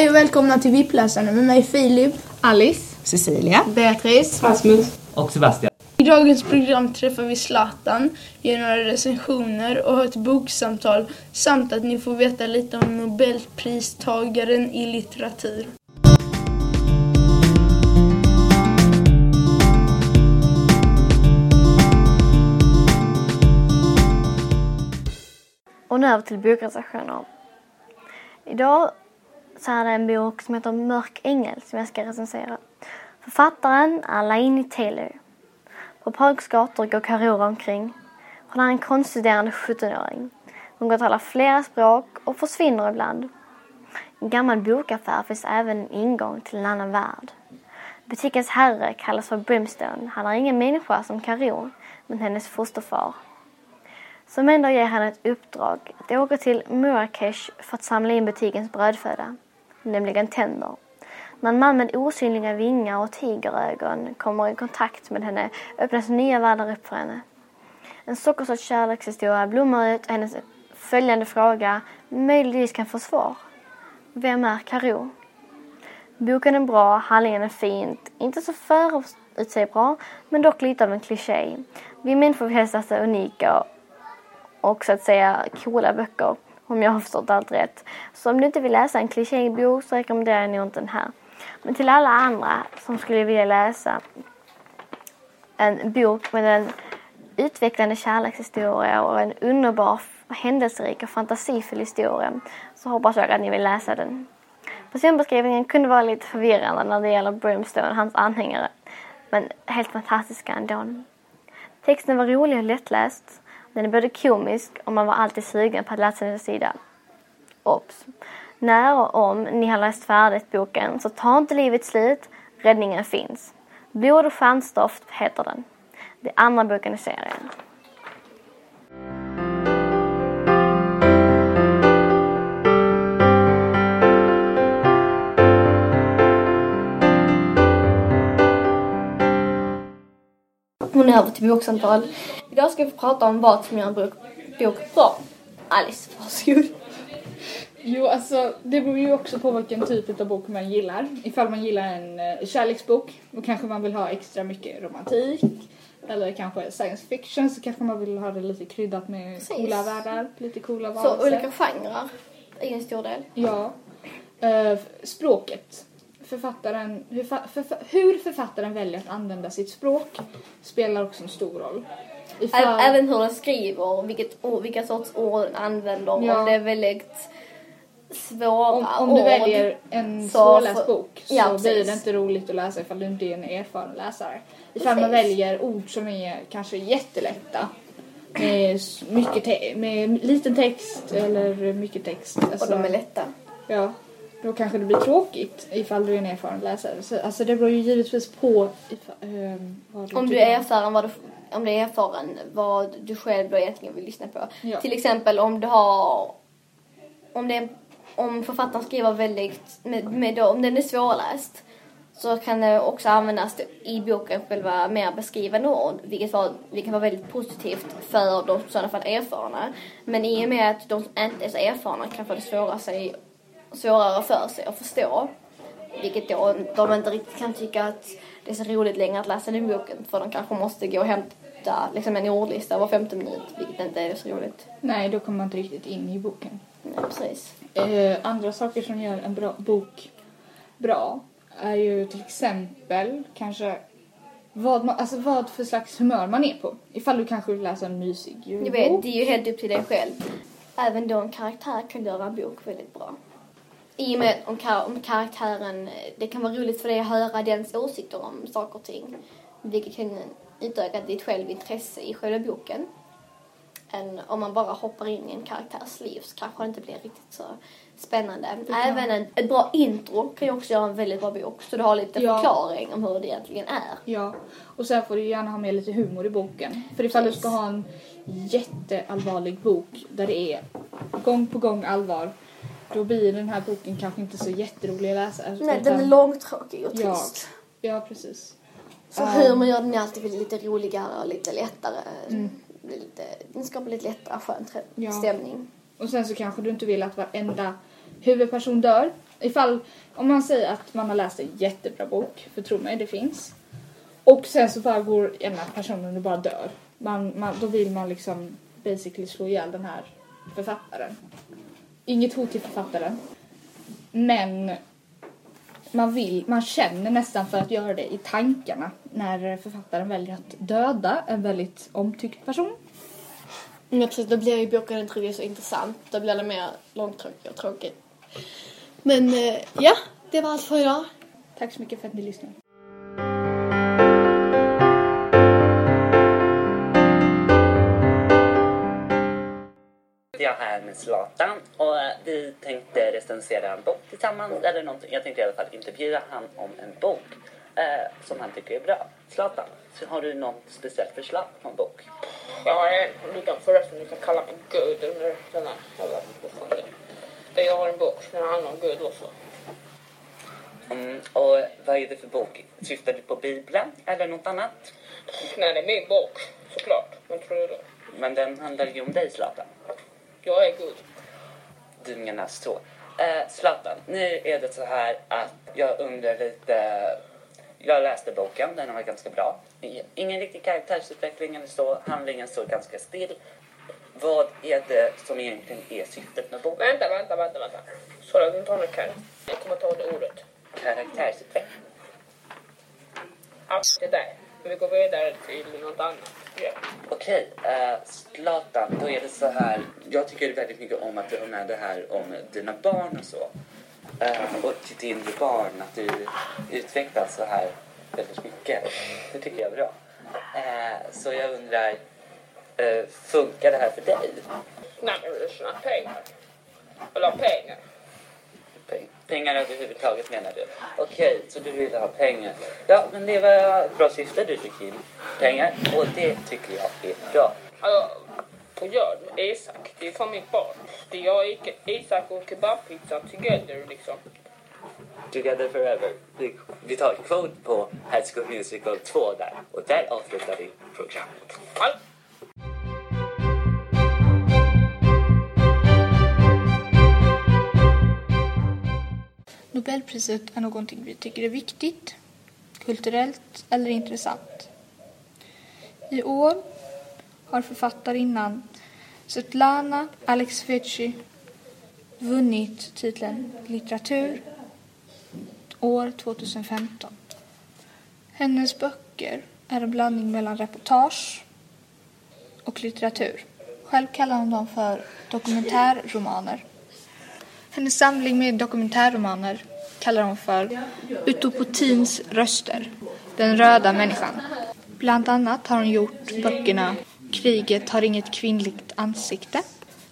Hej och välkomna till VIP-läsarna med mig Filip. Alice. Cecilia. Beatrice. Rasmus. Och Sebastian. I dagens program träffar vi Zlatan, gör några recensioner och har ett boksamtal samt att ni får veta lite om Nobelpristagaren i litteratur. Och nu över till bokrecensioner. Idag så är det en bok som heter Mörk ängel som jag ska recensera. Författaren är Laini Taylor. På Prags gator går Karora omkring. Hon är en konststuderande 17-åring. Hon går talar flera språk och försvinner ibland. I en gammal bokaffär finns även en ingång till en annan värld. Butikens herre kallas för Brimstone. Han är ingen människa som Karor, men hennes fosterfar. Som ändå ger henne ett uppdrag att åka till Marrakesh för att samla in butikens brödföda, nämligen tänder. När en man med osynliga vingar och tigerögon kommer i kontakt med henne öppnas nya världar upp för henne. En sockersöt kärlekshistoria blommar ut och hennes följande fråga möjligtvis kan få svar. Vem är Karo? Boken är bra, handlingen är fint, inte så förutsägbara men dock lite av en kliché. Vi människor vill helst läsa unika och så att säga coola böcker om jag har förstått allt rätt. Så om du inte vill läsa en klichébok så rekommenderar jag nog inte den här. Men till alla andra som skulle vilja läsa en bok med en utvecklande kärlekshistoria och en underbar, händelserik och fantasifull historia så hoppas jag att ni vill läsa den. Personbeskrivningen kunde vara lite förvirrande när det gäller Brimstone och hans anhängare, men helt fantastiska ändå. Texten var rolig och lättläst. Den är både komisk och man var alltid sugen på att läsa nästa sida. Obs! När och om ni har läst färdigt boken så ta inte livet slut, räddningen finns. Blod och stjärnstoft heter den. Det är andra boken i serien. Hon är över till boksamtal. Idag ska vi prata om vad som gör en bok, bok bra. Alice, varsågod. Jo, alltså det beror ju också på vilken typ av bok man gillar. Ifall man gillar en uh, kärleksbok, då kanske man vill ha extra mycket romantik. Eller kanske science fiction, så kanske man vill ha det lite kryddat med Precis. coola världar, lite coola Så varelser. olika genrer är en stor del. Ja. Eh, språket. Författaren, hur, fa- förfa- hur författaren väljer att använda sitt språk spelar också en stor roll. Ifall- Även hur den skriver, vilket, ord- vilka sorts ord den använder. Ja. Om det är väldigt svåra om, om ord. du väljer en Så svårläst bok så Ja, blir precis. det inte roligt att läsa ifall du inte är en erfaren läsare. Ifall man Precis. väljer ord som är kanske jättelätta med, mycket te- med liten text eller mycket text. Och Alltså, de är lätta. Ja, då kanske det blir tråkigt ifall du är en erfaren läsare. Så, alltså det beror ju givetvis på ifall, ehm, vad du Om du är erfaren vad du, om du är erfaren vad du själv då egentligen vill lyssna på. Ja. Till exempel om du har om det om författaren skriver väldigt med, med då, om den är svårläst så kan det också användas i boken själva mer beskrivande ord vilket, var, vilket var väldigt positivt för de i sådana fall erfarna. Men i och med att de som inte är så erfarna kan få det svårare, sig, svårare för sig att förstå vilket då de inte riktigt kan tycka att det är så roligt längre att läsa den boken för de kanske måste gå och hämta liksom en ordlista var femte minut vilket inte är så roligt. Nej, då kommer man inte riktigt in i boken. Nej, precis. Eh, andra saker som gör en bra bok bra är ju till exempel kanske vad, man, alltså vad för slags humör man är på. Ifall du kanske vill läsa en mysig Du julbok. vet, det är ju helt upp till dig själv. Även då en karaktär kan göra en bok väldigt bra. I och med om, kar- om karaktären, det kan vara roligt för dig att höra dens åsikter om saker och ting. Vilket kan utöka ditt självintresse i själva boken. Än om man bara hoppar in i en karaktärs liv så kanske det inte blir riktigt så spännande. Även en, ett bra intro kan ju också göra en väldigt bra bok. Så du har lite Ja. förklaring om hur det egentligen är. Ja, och sen får du gärna ha med lite humor i boken. För ifall du ska ha en jätteallvarlig bok där det är gång på gång allvar då blir den här boken kanske inte så jätterolig att läsa. Nej, den är långtråkig och Ja. trist. Ja, precis. Så Ja. humor gör den ju alltid lite roligare och lite lättare. Mm. Lite, den skapar lite lättare skön Ja. stämning. Och sen så kanske du inte vill att varenda huvudperson dör. Ifall, om man säger att man har läst en jättebra bok, för tro mig, det finns. Och sen så bara går ena personen och bara dör. Man, man, då vill man liksom basically slå ihjäl den här författaren. Inget hot till författaren. Men man vill, man känner nästan för att göra det i tankarna när författaren väljer att döda en väldigt omtyckt person. Ja, precis. Då blir ju boken inte riktigt så intressant. Då blir det mer långtråkigt och tråkigt. Men eh, ja, det var allt för idag. Tack så mycket för att ni lyssnade. Jag är här med Zlatan och eh, vi tänkte recensera en bok tillsammans. Eller någonting. Jag tänkte i alla fall intervjua han om en bok eh, som han tycker är bra. Zlatan, så har du något speciellt förslag på en bok? Jag har en, förresten du kan kalla mig Gud under den här jävla. Jag har en bok som handlar om Gud också. Mm, och vad är det för bok? Syftar du på Bibeln eller något annat? Nej, det är min bok såklart. Men tror du det? Men den handlar ju om dig Zlatan. Jag är Gud. Du menar så. Eh, Zlatan, nu är det så här att jag undrar lite. Jag läste boken, den var ganska bra. Ingen riktig karaktärsutveckling eller så. Handlingen står ganska still. Vad är det som egentligen är syftet med boken? Vänta, vänta, vänta, vänta. Inte har något kar- Jag kommer ta det ordet. Karaktärsutveckling. Allt det där. Men vi går vidare till något annat. Okej, eh, Zlatan, då är det så här. Jag tycker väldigt mycket om att du har med det här om dina barn och så. Uh, och till din barn, att du utvecklas så här väldigt mycket. Det tycker jag är bra. Uh, så jag undrar, uh, funkar det här för dig? Nej, men jag vill tjäna pengar. Eller pengar. Peng- Pengar överhuvudtaget menar du? Okej, så du vill ha pengar. Ja, men det var bra syfte du fick in. Pengar, och det tycker jag är bra. Alltså, på Jörn, Isak, det är fan mitt barn. Det är jag, Isak och kebabpizza together liksom. Together Forever. Vi, tar quote på High School Musical 2 där. Och där avslutar vi programmet. Nobelpriset är någonting vi tycker är viktigt, kulturellt eller intressant. I år har författarinnan Svetlana Alexevitj vunnit titeln litteratur år 2015. Hennes böcker är en blandning mellan reportage och litteratur. Själv kallar hon dem för dokumentärromaner. Hennes samling med dokumentärromaner kallar hon för Utopotins röster, den röda människan. Bland annat har hon gjort böckerna Kriget har inget kvinnligt ansikte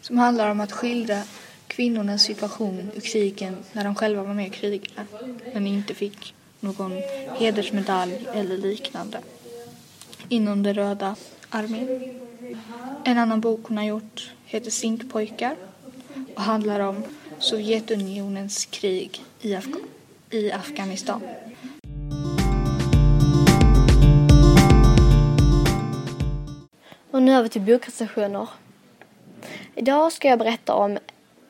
som handlar om att skildra kvinnornas situation i krigen när de själva var med i krigen men inte fick någon hedersmedalj eller liknande inom den röda armén. En annan bok hon har gjort heter Zinkpojkar och handlar om Sovjetunionens krig i, Af i Afghanistan. Och nu över till bokrecensioner. Idag ska jag berätta om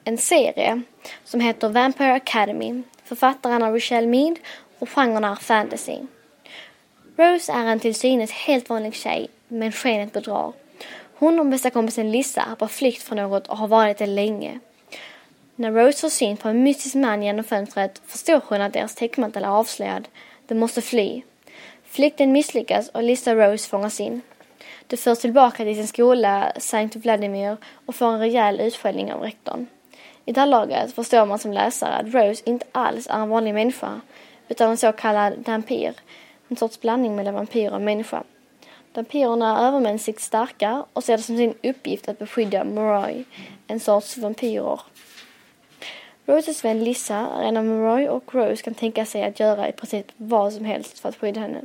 en serie som heter Vampire Academy. Författaren är Rochelle Mead och genren är fantasy. Rose är en till synes helt vanlig tjej, men skenet bedrar. Hon och bästa kompisen Lissa är på flykt från något och har varit det länge. När Rose får syn på en mystisk man genom fönstret förstår hon att deras täckmantel är avslöjad. De måste fly. Flykten misslyckas och Lisa Rose fångas in. De förs tillbaka till sin skola, Sankt Vladimir, och får en rejäl utskällning av rektorn. I det här laget förstår man som läsare att Rose inte alls är en vanlig människa, utan en så kallad vampyr, en sorts blandning mellan vampyr och människa. Vampyrerna är övermänskligt starka och ser det som sin uppgift att beskydda Moroi, en sorts vampyrer. Roses vän Lissa är en av Moroi och Rose kan tänka sig att göra i princip vad som helst för att skydda henne.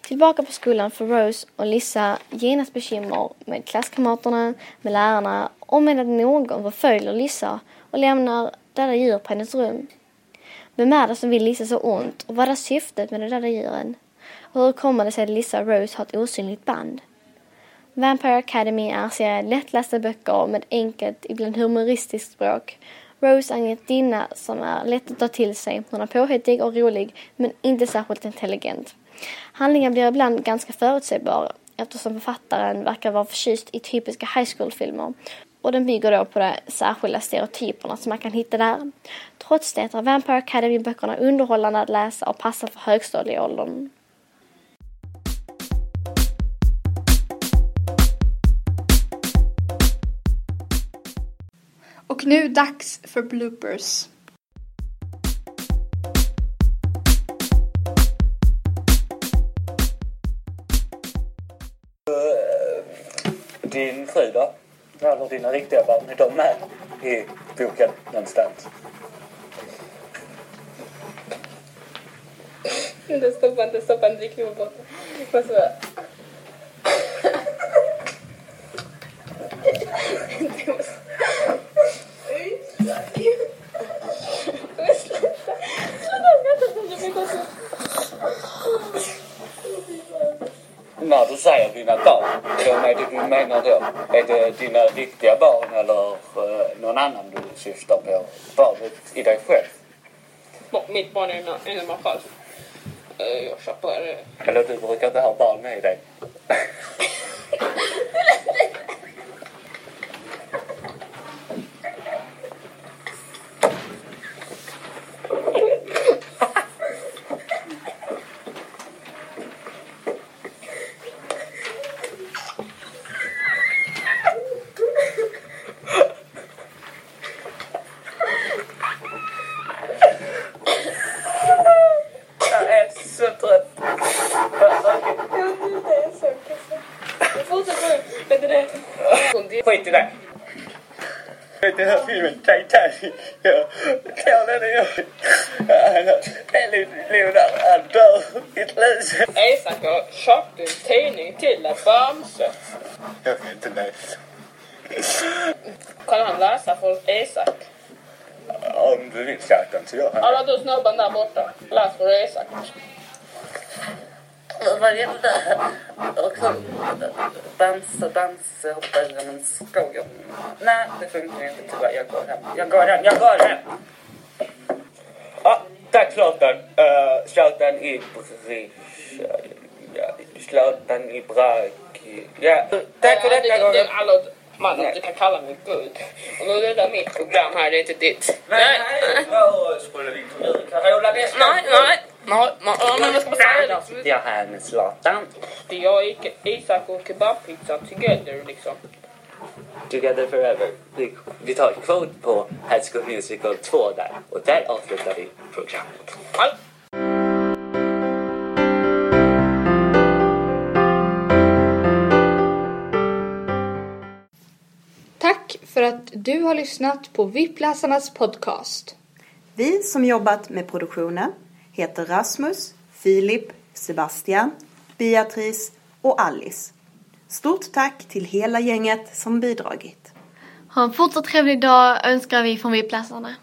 Tillbaka på skolan får Rose och Lissa genast bekymmer med klasskamraterna, med lärarna och med att någon förföljer Lissa och lämnar döda djur på hennes rum. Vem är det som vill Lissa så ont och vad är syftet med de döda djuren? Och hur kommer det sig att Lissa och Rose har ett osynligt band? Vampire Academy är en serie lättlästa böcker med enkelt, ibland humoristiskt språk Rose är en som är lätt att ta till sig. Hon är påhittig och rolig men inte särskilt intelligent. Handlingen blir ibland ganska förutsägbar eftersom författaren verkar vara förtjust i typiska high school-filmer. Och den bygger då på de särskilda stereotyperna som man kan hitta där. Trots det är Vampire Academy-böckerna underhållande att läsa och passar för högstadieåldern. Nu dags för bloopers. Din fru då? Eller dina riktiga barn, är de med i boken någonstans? Inte stoppa, inte stoppa, inte drick bort Vad så? När du säger dina barn, vem är det du menar då? Är det dina riktiga barn eller eh, någon annan du syftar på? Barnet i dig själv? Mitt barn är av mig själv. Jag köper... eh, Eller du brukar inte ha barn med dig? Jag är så trött. Fortsätt nu. Vet du det? Skit i det. Vet du hur filmen Gör? Tålen är Leonardo, han dör i slutet. Isak har köpt en tidning till en Bamse. Jag kan inte läsa. Kan han läsa för Isak? Om du vill chatten så gör han Alla du snubben där borta, läs för Isak. Det? Så Bamse, Bamse hoppar genom skogen. Nej, det funkar inte tyvärr. Jag går hem. Jag går hem. Jag går hem. Ja, tack Zlatan. Uh, Zlatan. Ja, Zlatan i Brak... Ja, tack för detta. Det- gången. det- mannen, du kan kalla mig Gud. Och nu är det mitt program här, det är inte ditt. Nej, nej, jag skulle intervjua Carola nästa. Nej, nej. Nej, nej, ja, men vad ska man säga Idag då? sitter jag här med Zlatan. Det är jag, Isak och kebabpizza together liksom. Together Forever. Vi, vi tar ett quote på High School Musical 2 där. Och där avslutar vi programmet. Aj. Tack för att du har lyssnat på VIP-läsarnas podcast. Vi som jobbat med produktionen heter Rasmus, Filip, Sebastian, Beatrice och Alice. Stort tack till hela gänget som bidragit. Ha en fortsatt trevlig dag önskar vi från VIP-läsarna.